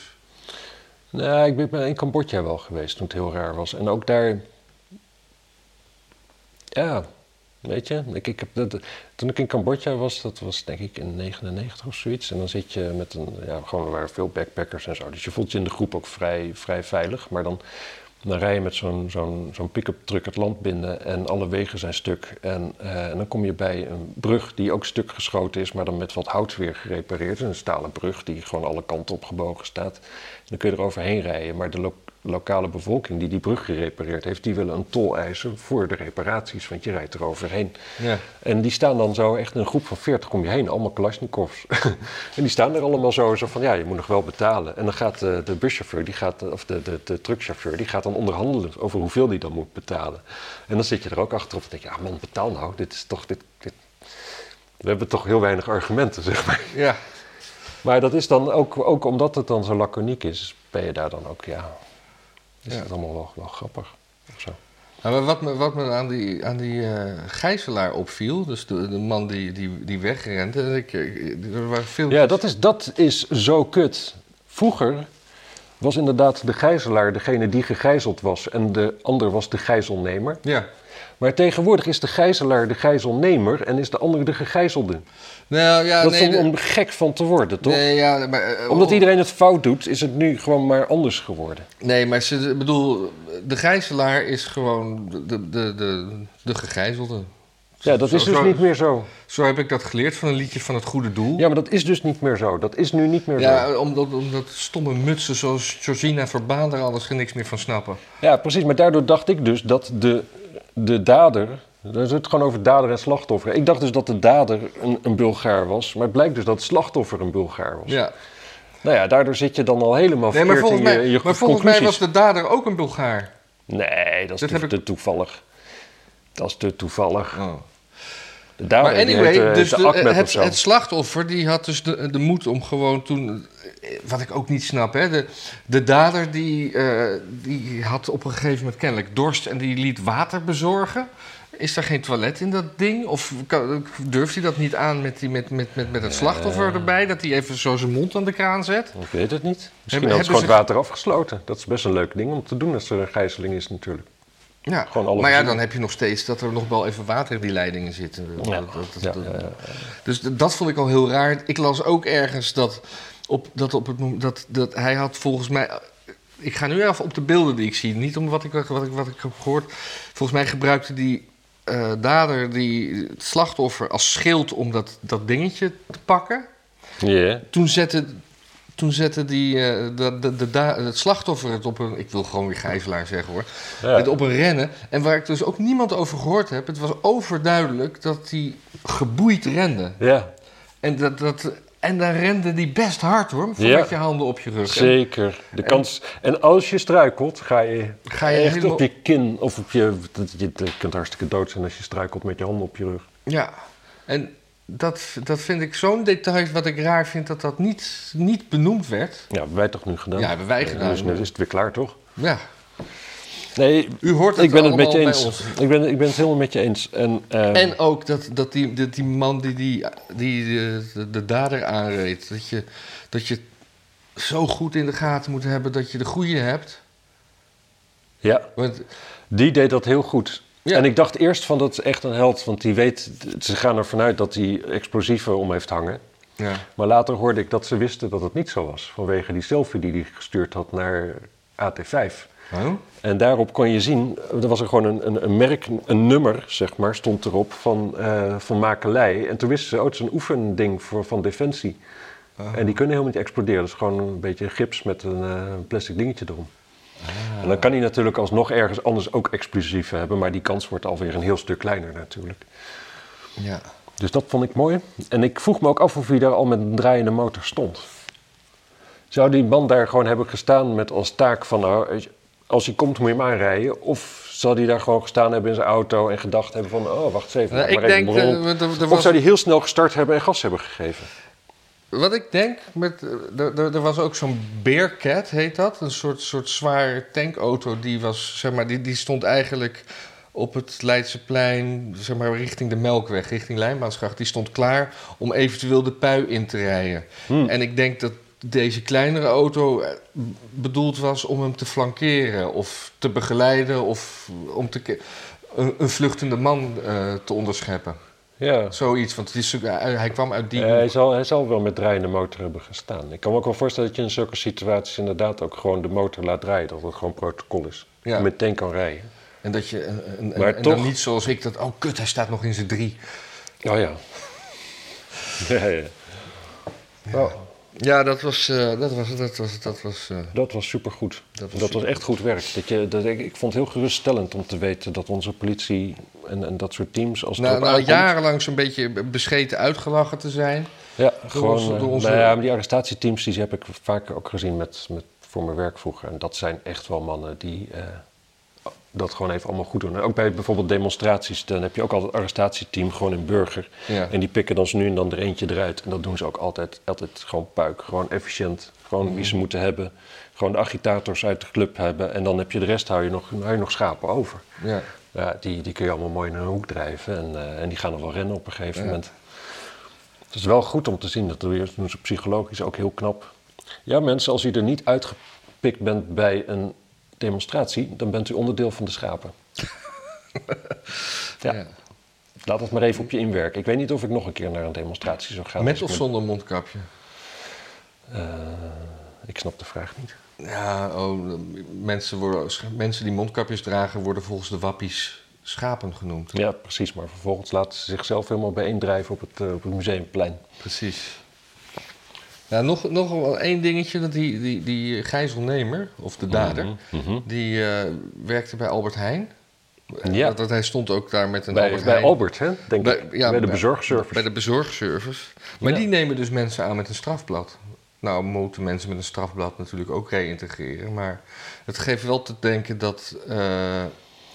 Nou, ik ben in Cambodja wel geweest toen het heel raar was. En ook daar... Ja, weet je. Ik, ik heb dat, toen ik in Cambodja was, dat was denk ik in 99 of zoiets. En dan zit je met een... Ja, gewoon, er waren veel backpackers en zo. Dus je voelt je in de groep ook vrij, vrij veilig. Maar dan, dan rij je met zo'n zo'n zo'n pick-up truck het land binnen en alle wegen zijn stuk. En, eh, en dan kom je bij een brug die ook stuk geschoten is, maar dan met wat hout weer gerepareerd. Een stalen brug die gewoon alle kanten op gebogen staat. Dan kun je er overheen rijden. Maar de lo- lokale bevolking die die brug gerepareerd heeft, die willen een tol eisen voor de reparaties, want je rijdt er overheen. Ja. En die staan dan zo echt in een groep van 40 kom je heen, allemaal Kalashnikovs. en die staan er allemaal zo, zo van ja, je moet nog wel betalen. En dan gaat de, de buschauffeur, die gaat, of de, de, de truckchauffeur, die gaat dan onderhandelen over hoeveel die dan moet betalen. En dan zit je er ook achterop en denk je, ja man, betaal nou, dit is toch, dit, dit... We hebben toch heel weinig argumenten, zeg maar. Ja. Maar dat is dan ook, ook omdat het dan zo laconiek is, ben je daar dan ook, ja, is Ja. het allemaal wel, wel grappig. Of zo. Nou, maar wat me, wat me aan die, aan die eh, gijzelaar opviel, dus de, de man die, die, die wegrende, ik, ik- er waren veel... Ja, dat is, dat is zo kut. Vroeger was inderdaad de gijzelaar degene die gegijzeld was en de ander was de gijzelnemer. Ja. Maar tegenwoordig is de gijzelaar de gijzelnemer en is de ander de gegijzelde. Nou ja, dat nee, is om, gek van te worden, toch? Nee, ja, maar, eh, Omdat iedereen het fout doet, is het nu gewoon maar anders geworden. Nee, maar ze, ik bedoel, de gijzelaar is gewoon de, de, de, de gegijzelde. Ja, dat is Zo- dus zo- niet meer zo. Zo heb ik dat geleerd van een liedje van het goede doel. Ja, maar dat is dus niet meer zo. Dat is nu niet meer zo. Ja, omdat, omdat stomme mutsen zoals Georgina Verbaan er alles geen niks meer van snappen. Ja, precies. Maar daardoor dacht ik dus dat de, de dader... Daar is het gewoon over dader en slachtoffer. Ik dacht dus dat de dader een, een Bulgaar was. Maar het blijkt dus dat het slachtoffer een Bulgaar was. Ja. Nou ja, daardoor zit je dan al helemaal Nee, verkeerd in je, mij, in je maar volgens mij was de dader ook een Bulgaar. Nee, dat is Dat te, ik- toevallig. Dat is te toevallig. Oh. De dader Maar anyway, heette- dus de- het slachtoffer die had dus de, de moed om gewoon toen... eh, Wat ik ook niet snap, hè. De, de dader die, eh, die had op een gegeven moment kennelijk dorst en die liet water bezorgen. Is er geen toilet in dat ding? Of kan, durft hij dat niet aan met, die, met, met, met, met het slachtoffer erbij? Dat hij even zo zijn mond aan de kraan zet? Ik weet het niet. Misschien Hebben- ze het water afgesloten. Dat is best een leuk ding om te doen als er een gijzeling is natuurlijk. Ja, Gewoon alle maar ja, dan heb je nog steeds dat er nog wel even water in die leidingen zit. Ja. Dus dat vond ik al heel raar. Ik las ook ergens dat, op, dat, op het, dat, dat hij had volgens mij... Ik ga nu even op de beelden die ik zie. Niet om wat ik, wat ik, wat ik heb gehoord. Volgens mij gebruikte die eh, dader die, het slachtoffer als schild om dat, dat dingetje te pakken. Ja. Toen zette, toen zette die, eh, de, de, het slachtoffer het op een... Ik wil gewoon weer gijzelaar zeggen hoor. Ja. Het op een rennen. En waar ik dus ook niemand over gehoord heb... Het was overduidelijk dat hij geboeid rende. Ja, En, dat, dat, en dan rende die best hard hoor, Ja. met je handen op je rug. En zeker. De kans... En als je struikelt, ga je, Ga je echt helemaal- op je kin of op Je je kunt hartstikke dood zijn als je struikelt met je handen op je rug. ja, en dat, dat vind ik zo'n detail wat ik raar vind dat dat niet, niet benoemd werd. Ja, hebben wij toch nu gedaan? Ja, hebben wij gedaan. Dus nu is het weer klaar, toch? Ja, Nee, u hoort het ik ben het met je eens. Ik ben, ik ben het helemaal met je eens. En, ehm, En ook dat, dat, die, dat die man die, die, die de, de, de dader aanreed, dat je, dat je zo goed in de gaten moet hebben dat je de goede hebt. ja, Want, die deed dat heel goed. Ja. En ik dacht eerst van dat is echt een held, want die weet, ze gaan ervan uit dat hij explosieven om heeft hangen. ja. Maar later hoorde ik dat ze wisten dat het niet zo was, vanwege die selfie die hij gestuurd had naar AT5. En daarop kon je zien, er was er gewoon een, een, een merk, een nummer, zeg maar, stond erop van, eh, van makelij. En toen wisten ze, oh, het is een oefending voor, van Defensie. Oh. En die kunnen helemaal niet exploderen. Dat is gewoon een beetje gips met een eh, plastic dingetje erom. En dan kan hij natuurlijk alsnog ergens anders ook explosieven hebben, maar die kans wordt alweer een heel stuk kleiner natuurlijk. Ja. Dus dat vond ik mooi. En ik vroeg me ook af of hij daar al met een draaiende motor stond. Zou die man daar gewoon hebben gestaan met als taak van... nou, als hij komt moet je hem aanrijden? Of zou hij daar gewoon gestaan hebben in zijn auto en gedacht hebben van... oh, wacht eens even, Nou, ik denk, eh, er- er Of was- zou hij heel snel gestart hebben en gas hebben gegeven? Wat ik denk, met, eh, er was ook zo'n Bearcat, heet dat. Een soort, soort zware tankauto. Die, was, zeg maar, die, die stond eigenlijk op het Leidseplein, zeg maar, richting de Melkweg, richting Lijnbaansgracht. Die stond klaar om eventueel de pui in te rijden. Hmm. En ik denk dat deze kleinere auto eh, bedoeld was om hem te flankeren of te begeleiden of om te, een, een vluchtende man eh, te onderscheppen. Ja. Zoiets, want het is, zo- hij kwam uit die Eh, hij, zal, hij zal wel met draaiende motor hebben gestaan. Ik kan me ook wel voorstellen dat je in zulke situaties inderdaad ook gewoon de motor laat draaien. Dat het gewoon protocol is. Ja. Je meteen kan rijden. En dat je. En, en, Maar en toch- dan niet zoals ik dat. Oh, kut, hij staat nog in zijn drie. Oh ja. ja, ja. Oh, Ja, dat was. eh, dat was. Dat was. Dat was eh, dat was supergoed. Dat Dat was was, echt goed werk. Dat je, dat, ik, ik vond het heel geruststellend om te weten dat onze politie en, en dat soort teams als het na, na aankomt- jarenlang zo'n beetje bescheten uitgelachen te zijn. Ja, gewoon. onze- eh, door onze- nou ja, maar die arrestatieteams die heb ik vaak ook gezien met, met, voor mijn werk vroeger. En dat zijn echt wel mannen die dat gewoon even allemaal goed doen. En ook bij bijvoorbeeld demonstraties, dan heb je ook altijd een arrestatieteam, gewoon een burger. Ja. En die pikken dan zo nu en dan er eentje eruit. En dat doen ze ook altijd, altijd gewoon puik. Gewoon efficiënt. Gewoon wie ze moeten hebben. Gewoon de agitators uit de club hebben. En dan heb je de rest, hou je nog, hou je nog schapen over. Ja. Ja, die, die kun je allemaal mooi in een hoek drijven. En, eh, en die gaan dan wel rennen op een gegeven Ja. moment. Het is wel goed om te zien. Dat doen ze psychologisch ook heel knap. Ja, mensen, als u er niet uitgepikt bent bij een demonstratie, dan bent u onderdeel van de schapen. ja. Ja. Laat het maar even op je inwerken. Ik weet niet of ik nog een keer naar een demonstratie zou gaan. Met als of zonder mondkapje? Eh, ik snap de vraag niet. Ja, oh, mensen, worden, mensen die mondkapjes dragen worden volgens de wappies schapen genoemd. Ja, precies. Maar vervolgens laten ze zichzelf helemaal bijeendrijven op het, eh, op het museumplein. Precies. Ja, nog, nog wel één dingetje. Dat die, die, die gijzelnemer, of de dader, Mhm, mhm. die eh, werkte bij Albert Heijn. Ja. Dat, dat hij stond ook daar met een Bij, Albert bij Heijn. Albert, hè? Denk Bij- ik. ja, bij de bezorgservice. Bij de bezorgservice. Maar Ja. die nemen dus mensen aan met een strafblad. Nou, moeten mensen met een strafblad natuurlijk ook reïntegreren. Maar het geeft wel te denken dat. eh,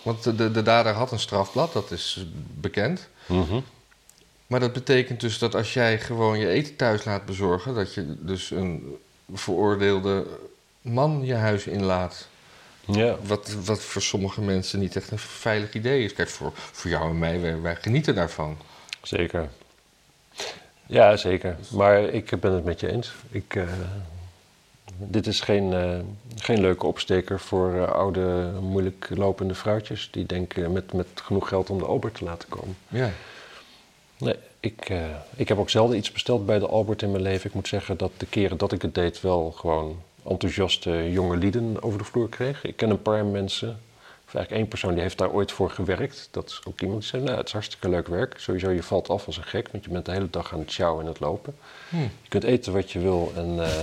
want de, de, de dader had een strafblad, dat is bekend. Mhm. Maar dat betekent dus dat als jij gewoon je eten thuis laat bezorgen, dat je dus een veroordeelde man je huis inlaat. Ja. Wat, wat voor sommige mensen niet echt een veilig idee is. Kijk, voor, voor jou en mij, wij, wij genieten daarvan. Zeker. Ja, zeker. Maar ik ben het met je eens. Ik, eh, dit is geen, eh, geen leuke opsteker voor eh, oude, moeilijk lopende vrouwtjes... die denken met, met genoeg geld om de Albert te laten komen. Ja. Nee, ik, eh, ik heb ook zelden iets besteld bij de Albert in mijn leven. Ik moet zeggen dat de keren dat ik het deed wel gewoon enthousiaste jonge lieden over de vloer kreeg. Ik ken een paar mensen, of eigenlijk één persoon, die heeft daar ooit voor gewerkt. Dat is ook iemand die zei, nou, het is hartstikke leuk werk. Sowieso, je valt af als een gek, want je bent de hele dag aan het sjouwen en het lopen. Hm. Je kunt eten wat je wil en, eh,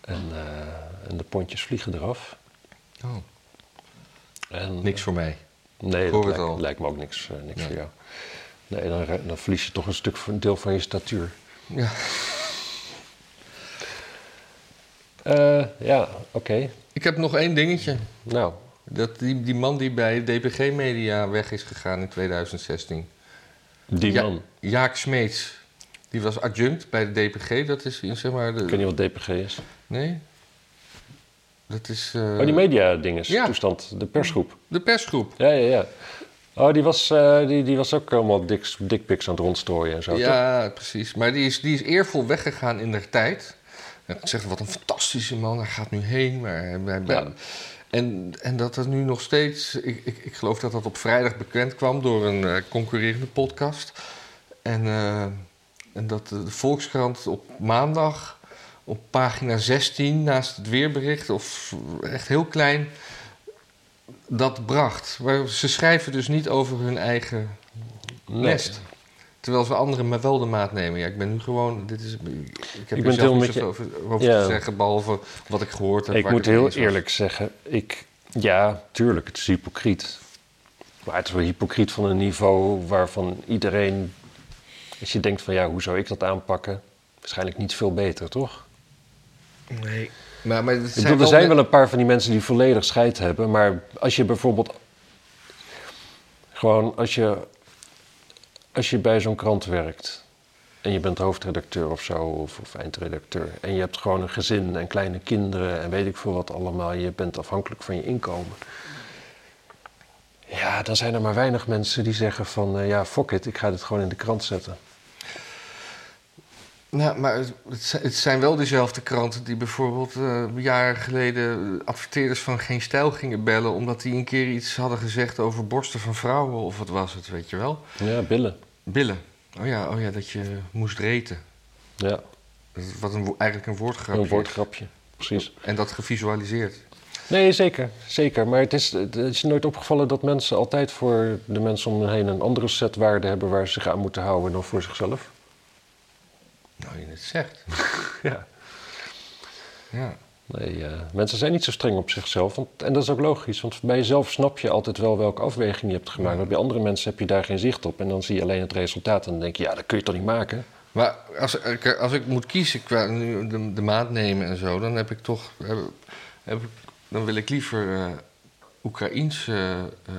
en, eh, en de pontjes vliegen eraf. Oh, En, niks voor mij. Nee, dat lijkt, me ook niks, eh, niks Nee. voor jou. Nee, dan, dan verlies je toch een stuk van, een deel van je statuur. Ja. Eh, ja, oké. Ik heb nog één dingetje. Nou, Dat die, die man die bij DPG Media weg is gegaan in 2016. die Ja, man. Jaak Smeets. Die was adjunct bij de DPG. Dat is zeg maar de... Ik weet niet wat DPG is. Nee? Dat is eh, oh, die media-dinges, ja. toestand, de persgroep. de persgroep. Ja, ja, ja. Oh, die was, eh, die, die was ook allemaal dik- dickpics aan het rondstrooien en zo. toch? Ja, precies. Maar die is, die is eervol weggegaan in der tijd. En ik zeg, wat een fantastische man, hij gaat nu heen. Maar Ja. en, en dat er nu nog steeds... Ik, ik, ik geloof dat dat op vrijdag bekend kwam door een eh, concurrerende podcast. En, eh, en dat de Volkskrant op maandag op pagina 16 naast het weerbericht... of echt heel klein, dat bracht. Maar ze schrijven dus niet over hun eigen Nee. nest. Terwijl ze anderen maar wel de maat nemen. Ja, ik ben nu gewoon. Dit is, ik heb Ik ben zelf niet je- over, over Ja. te zeggen, behalve wat ik gehoord heb. Ik moet heel was. eerlijk zeggen, ik, ja, tuurlijk, het is hypocriet. Maar het is wel hypocriet van een niveau waarvan iedereen, als je denkt van ja, hoe zou ik dat aanpakken? Waarschijnlijk niet veel beter, toch? Nee. Maar, maar zijn bedoel, er zijn wel een paar van die mensen die volledig scheid hebben, maar als je bijvoorbeeld gewoon als je, als je bij zo'n krant werkt en je bent hoofdredacteur of zo, of, of eindredacteur, en je hebt gewoon een gezin en kleine kinderen en weet ik veel wat allemaal, je bent afhankelijk van je inkomen. Ja, dan zijn er maar weinig mensen die zeggen van, eh, ja, fuck it, ik ga dit gewoon in de krant zetten. Nou, maar het, het zijn- wel dezelfde kranten die bijvoorbeeld eh, jaren geleden adverteerders van Geen Stijl gingen bellen. omdat die een keer iets hadden gezegd over borsten van vrouwen of wat was het, weet je wel? Ja, billen. Billen. Oh ja, oh ja dat je moest reten. Ja, Wat een, eigenlijk een woordgrapje. een woordgrapje. Precies. En dat gevisualiseerd. Nee, zeker. Zeker. Maar het is, het is nooit opgevallen dat mensen altijd voor de mensen om hen heen een andere set waarden hebben waar ze zich aan moeten houden dan voor zichzelf. Nou, je het zegt. Ja. Ja. Nee, eh, mensen zijn niet zo streng op zichzelf. Want, en dat is ook logisch, want bij jezelf snap je altijd wel welke afweging je hebt gemaakt. Maar bij andere mensen heb je daar geen zicht op. En dan zie je alleen het resultaat en dan denk je, ja, dat kun je toch niet maken? Maar als, ik- als ik moet kiezen qua nu de, de maat nemen en zo, dan heb ik toch. Heb, heb ik, dan wil ik liever eh Oekraïense eh,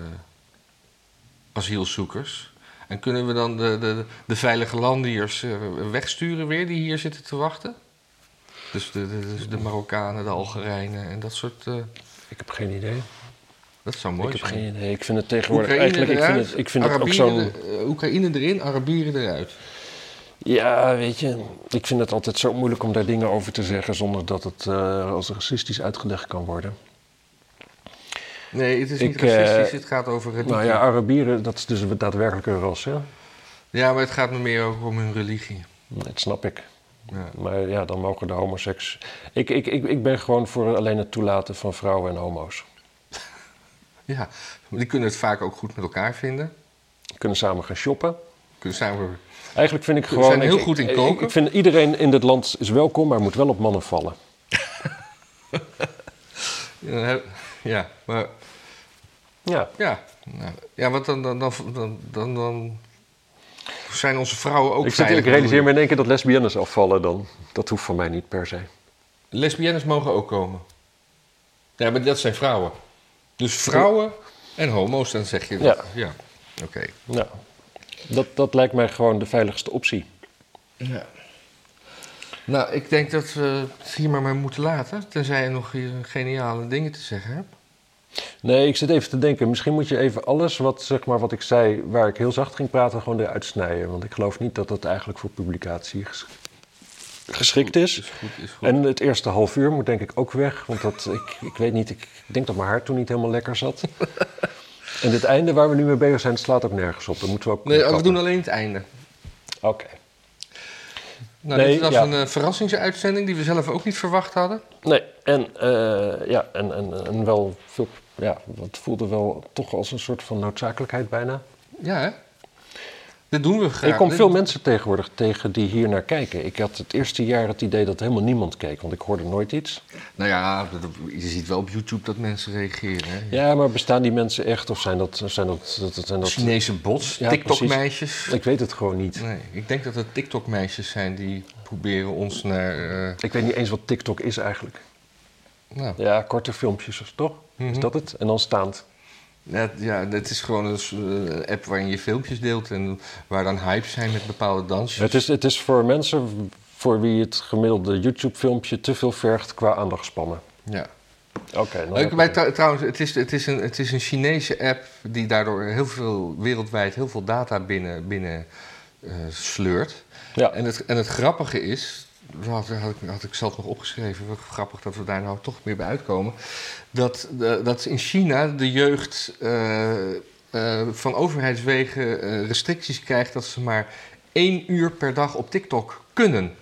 asielzoekers. En kunnen we dan de, de, de veilige landiers eh, wegsturen weer die hier zitten te wachten? Dus de, de, dus de Marokkanen, de Algerijnen en dat soort. eh, Ik heb geen idee. dat zou mooi ik heb zijn. geen idee. Ik vind het tegenwoordig Oekraïne eigenlijk... Ik vind het, ik vind het ook zo'n... er- eh, Oekraïne erin, Arabieren eruit. Ja, weet je, ik vind het altijd zo moeilijk om daar dingen over te zeggen zonder dat het als racistisch uitgelegd kan worden. Nee, het is niet Ik, eh, racistisch, het gaat over religie. Nou ja, Arabieren, dat is dus daadwerkelijk een ras, hè? Ja, maar het gaat me meer ook om hun religie. Dat snap ik. Ja. Maar ja, dan mogen de homoseks... Ik, ik, ik, ik ben gewoon voor alleen het toelaten van vrouwen en homo's. Ja, die kunnen het vaak ook goed met elkaar vinden. Kunnen samen gaan shoppen. Kunnen samen... Eigenlijk vind ik We gewoon... zijn heel ik- goed in ik- koken. Ik, vind iedereen in dit land is welkom, maar moet wel op mannen vallen. Ja, ja, maar Ja. ja, nou, ja want dan, dan, dan, dan, dan, dan zijn onze vrouwen ook Ik, zit, ik realiseer me in één keer dat lesbiennes afvallen dan. Dat hoeft van mij niet per se. Lesbiennes mogen ook komen. Ja, maar dat zijn vrouwen. Dus vrouwen en homo's, dan zeg je dat. Ja. Ja, oké. Ja. Dat, dat lijkt mij gewoon de veiligste optie. Ja. Nou, ik denk dat we het hier maar, maar moeten laten. Tenzij je nog geniale dingen te zeggen hebt. Nee, ik zit even te denken. Misschien moet je even alles wat, zeg maar, wat ik zei, waar ik heel zacht ging praten, gewoon eruit snijden. Want ik geloof niet dat dat eigenlijk voor publicatie ges- geschikt is. Is goed, is goed. En het eerste half uur moet denk ik ook weg. Want dat, ik, ik weet niet, ik denk dat mijn haar toen niet helemaal lekker zat. en dit einde waar we nu mee bezig zijn, slaat ook nergens op. Dat moeten we ook nee, we kappen. doen alleen het einde. Oké. Nou, Nee, dit was ja. een eh, verrassingsuitzending die we zelf ook niet verwacht hadden. Nee, en, eh, ja, en, en, en wel veel, ja, het voelde wel toch als een soort van noodzakelijkheid bijna. Ja, hè? Dit doen we graag. ik kom veel mensen tegenwoordig tegen die hier naar kijken. Ik had het eerste jaar het idee dat helemaal niemand keek, want ik hoorde nooit iets. Nou ja, dat- dat- je ziet wel op YouTube dat mensen reageren. Hè? Ja, maar bestaan die mensen echt of zijn dat... Zijn dat, dat, dat, zijn dat Chinese bots, Ja, TikTok-meisjes. Ik weet het gewoon niet. Nee, ik denk dat het TikTok-meisjes zijn die proberen ons naar... eh, Ik weet niet eens wat TikTok is eigenlijk. nou, Ja, korte filmpjes, toch? Is Mhm. dat het? En dan staand. Ja, ja, het is gewoon een een app waarin je filmpjes deelt en waar dan hypes zijn met bepaalde dansjes. Het is, het is voor mensen voor wie het gemiddelde YouTube-filmpje te veel vergt qua aandachtspannen. Ja. Oké, trouwens, het is, het, is een, het is een Chinese app die daardoor heel veel, wereldwijd heel veel data binnen, binnen eh, sleurt. Ja. En, het, en het grappige is, had, had, ik, had ik zelf nog opgeschreven, grappig dat we daar nou toch meer bij uitkomen, dat, de- dat in China de jeugd eh, eh, van overheidswegen eh, restricties krijgt dat ze maar één uur per dag op TikTok kunnen.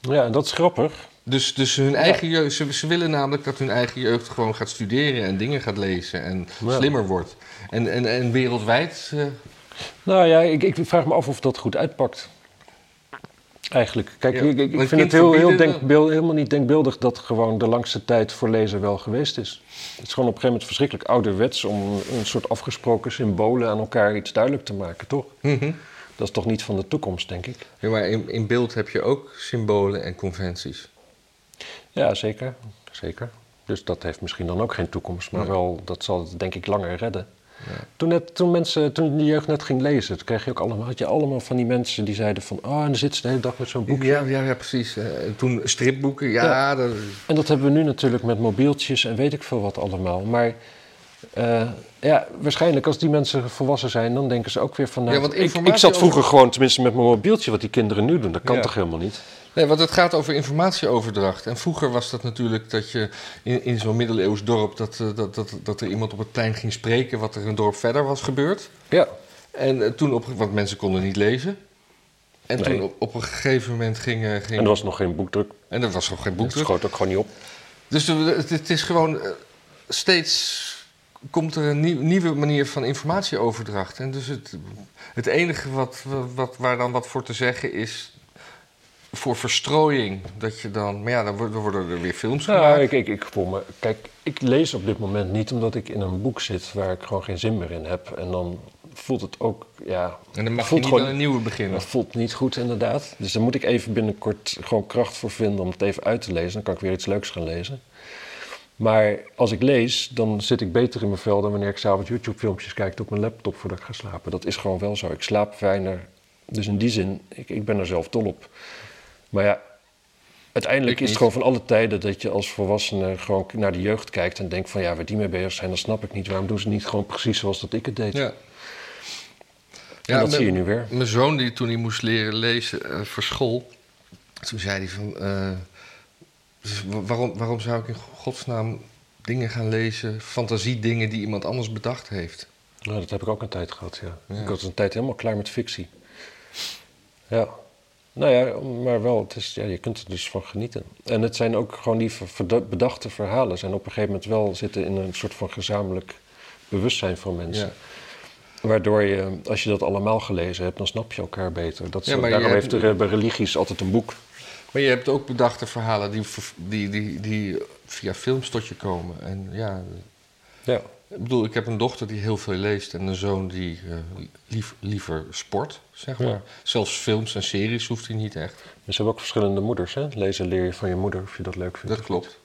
Ja, dat is grappig. Dus, dus hun eigen jeugd, ze, ze willen namelijk dat hun eigen jeugd gewoon gaat studeren en dingen gaat lezen en Ja. slimmer wordt. En, en, en wereldwijd, eh, Nou ja, ik, ik vraag me af of dat goed uitpakt. Eigenlijk. Kijk, Ja, ik, ik vind het heel, heel verbieden, denkbeel, helemaal niet denkbeeldig dat gewoon de langste tijd voor lezen wel geweest is. Het is gewoon op een gegeven moment verschrikkelijk ouderwets om een soort afgesproken symbolen aan elkaar iets duidelijk te maken, toch? mhm. Dat is toch niet van de toekomst, denk ik? ja, maar in, in beeld heb je ook symbolen en conventies. Ja, zeker. Zeker. Dus dat heeft misschien dan ook geen toekomst, maar Nee. wel, dat zal het denk ik langer redden. Toen, net, toen, mensen, toen de jeugd net ging lezen, toen kreeg je ook allemaal, had je allemaal van die mensen die zeiden van... oh, en dan zitten ze de hele dag met zo'n boekje. Ja, ja, ja, precies. Eh, en toen stripboeken, ja, Ja. dat- En dat hebben we nu natuurlijk met mobieltjes en weet ik veel wat allemaal. Maar eh, ja, waarschijnlijk als die mensen volwassen zijn, dan denken ze ook weer van... Nou, Ja, want ik, ik zat over- vroeger gewoon tenminste met mijn mobieltje, wat die kinderen nu doen. Dat kan toch helemaal niet? Nee, want het gaat over informatieoverdracht. En vroeger was dat natuurlijk dat je in, in zo'n middeleeuws dorp... Dat, eh, dat, dat, dat er iemand op het plein ging spreken wat er een dorp verder was gebeurd. Ja. En eh, toen op... Want mensen konden niet lezen. En Nee. toen op, op een gegeven moment ging... eh, ging En er was nog geen boekdruk. en er was nog geen Het boekdruk. schoot ook gewoon niet op. Dus het, het is gewoon... steeds komt er een nieuw- nieuwe manier van informatieoverdracht. En dus het, het enige wat, wat, waar dan wat voor te zeggen is... Voor verstrooiing, dat je dan... Maar ja, dan worden, er weer films Ja, gemaakt. ik, ik, ik voel me... Kijk, ik lees op dit moment niet omdat ik in een boek zit waar ik gewoon geen zin meer in heb. En dan voelt het ook, ja... En dan mag je voelt niet gewoon- aan een nieuwe beginnen. Dat voelt niet goed, inderdaad. Dus daar moet ik even binnenkort gewoon kracht voor vinden om het even uit te lezen. Dan kan ik weer iets leuks gaan lezen. Maar als ik lees, dan zit ik beter in mijn vel dan wanneer ik s'avonds YouTube-filmpjes kijk op mijn laptop voordat ik ga slapen. Dat is gewoon wel zo. Ik slaap fijner. Dus in die zin, ik, ik ben er zelf dol op. Maar ja, uiteindelijk is het gewoon van alle tijden dat je als volwassene gewoon naar de jeugd kijkt en denkt van ja, waar die mee bezig zijn, dat snap ik niet. Waarom doen ze niet gewoon precies zoals dat ik het deed? Ja. en dat mijn- zie je nu weer. Mijn zoon, die toen hij moest leren lezen eh, voor school, toen zei hij van, eh, dus wa- waarom, waarom zou ik in godsnaam dingen gaan lezen, fantasiedingen die iemand anders bedacht heeft? Nou, dat heb ik ook een tijd gehad, ja. Ja. Ik was een tijd helemaal klaar met fictie. Ja. Nou ja, maar wel, het is, ja, je kunt er dus van genieten. En het zijn ook gewoon die bedachte verhalen. zijn op een gegeven moment wel zitten in een soort van gezamenlijk bewustzijn van mensen. Ja. Waardoor je, als je dat allemaal gelezen hebt, dan snap je elkaar beter. Dat is, Ja, daarom heeft er bij religies altijd een boek. Maar je hebt ook bedachte verhalen die, die, die, die via films tot je komen. En ja, Ja. Ik bedoel, ik heb een dochter die heel veel leest en een zoon die eh, lief, liever sport, zeg maar. Ja. Zelfs films en series hoeft hij niet echt. Dus ze hebben ook verschillende moeders. Hè? Lezen leer je van je moeder of je dat leuk vindt. Dat klopt.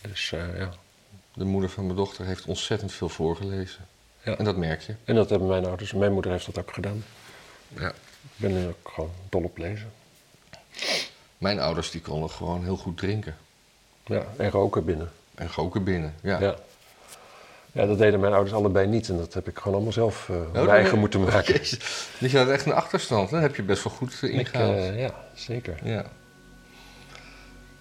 Dus eh, ja. De moeder van mijn dochter heeft ontzettend veel voorgelezen. Ja. En dat merk je. En dat hebben mijn ouders. Mijn moeder heeft dat ook gedaan. Ja. Ik ben nu ook gewoon dol op lezen. Mijn ouders die konden gewoon heel goed drinken. Ja, en roken binnen. En roken binnen. Ja. Ja. Ja, dat deden mijn ouders allebei niet. En dat heb ik gewoon allemaal zelf Oh, dan- eigen moeten maken. Jezus. Dus je had echt een achterstand. Dat heb je best wel goed Ik, ingehaald. eh, ja, zeker. Ja.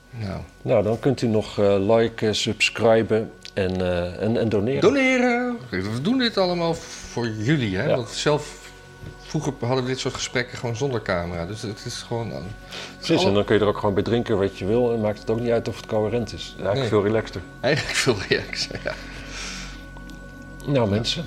Nou. Nou, dan kunt u nog liken, subscriben en, en, en doneren. Doneren! We doen dit allemaal voor jullie, hè? Ja. Want zelf... Vroeger hadden we dit soort gesprekken gewoon zonder camera. Dus het is gewoon... Precies, en dan kun je er ook gewoon bij drinken wat je wil. En maakt het ook niet uit of het coherent is. Eigenlijk Nee. veel relaxter. Eigenlijk veel reacties. Ja. Nou mensen.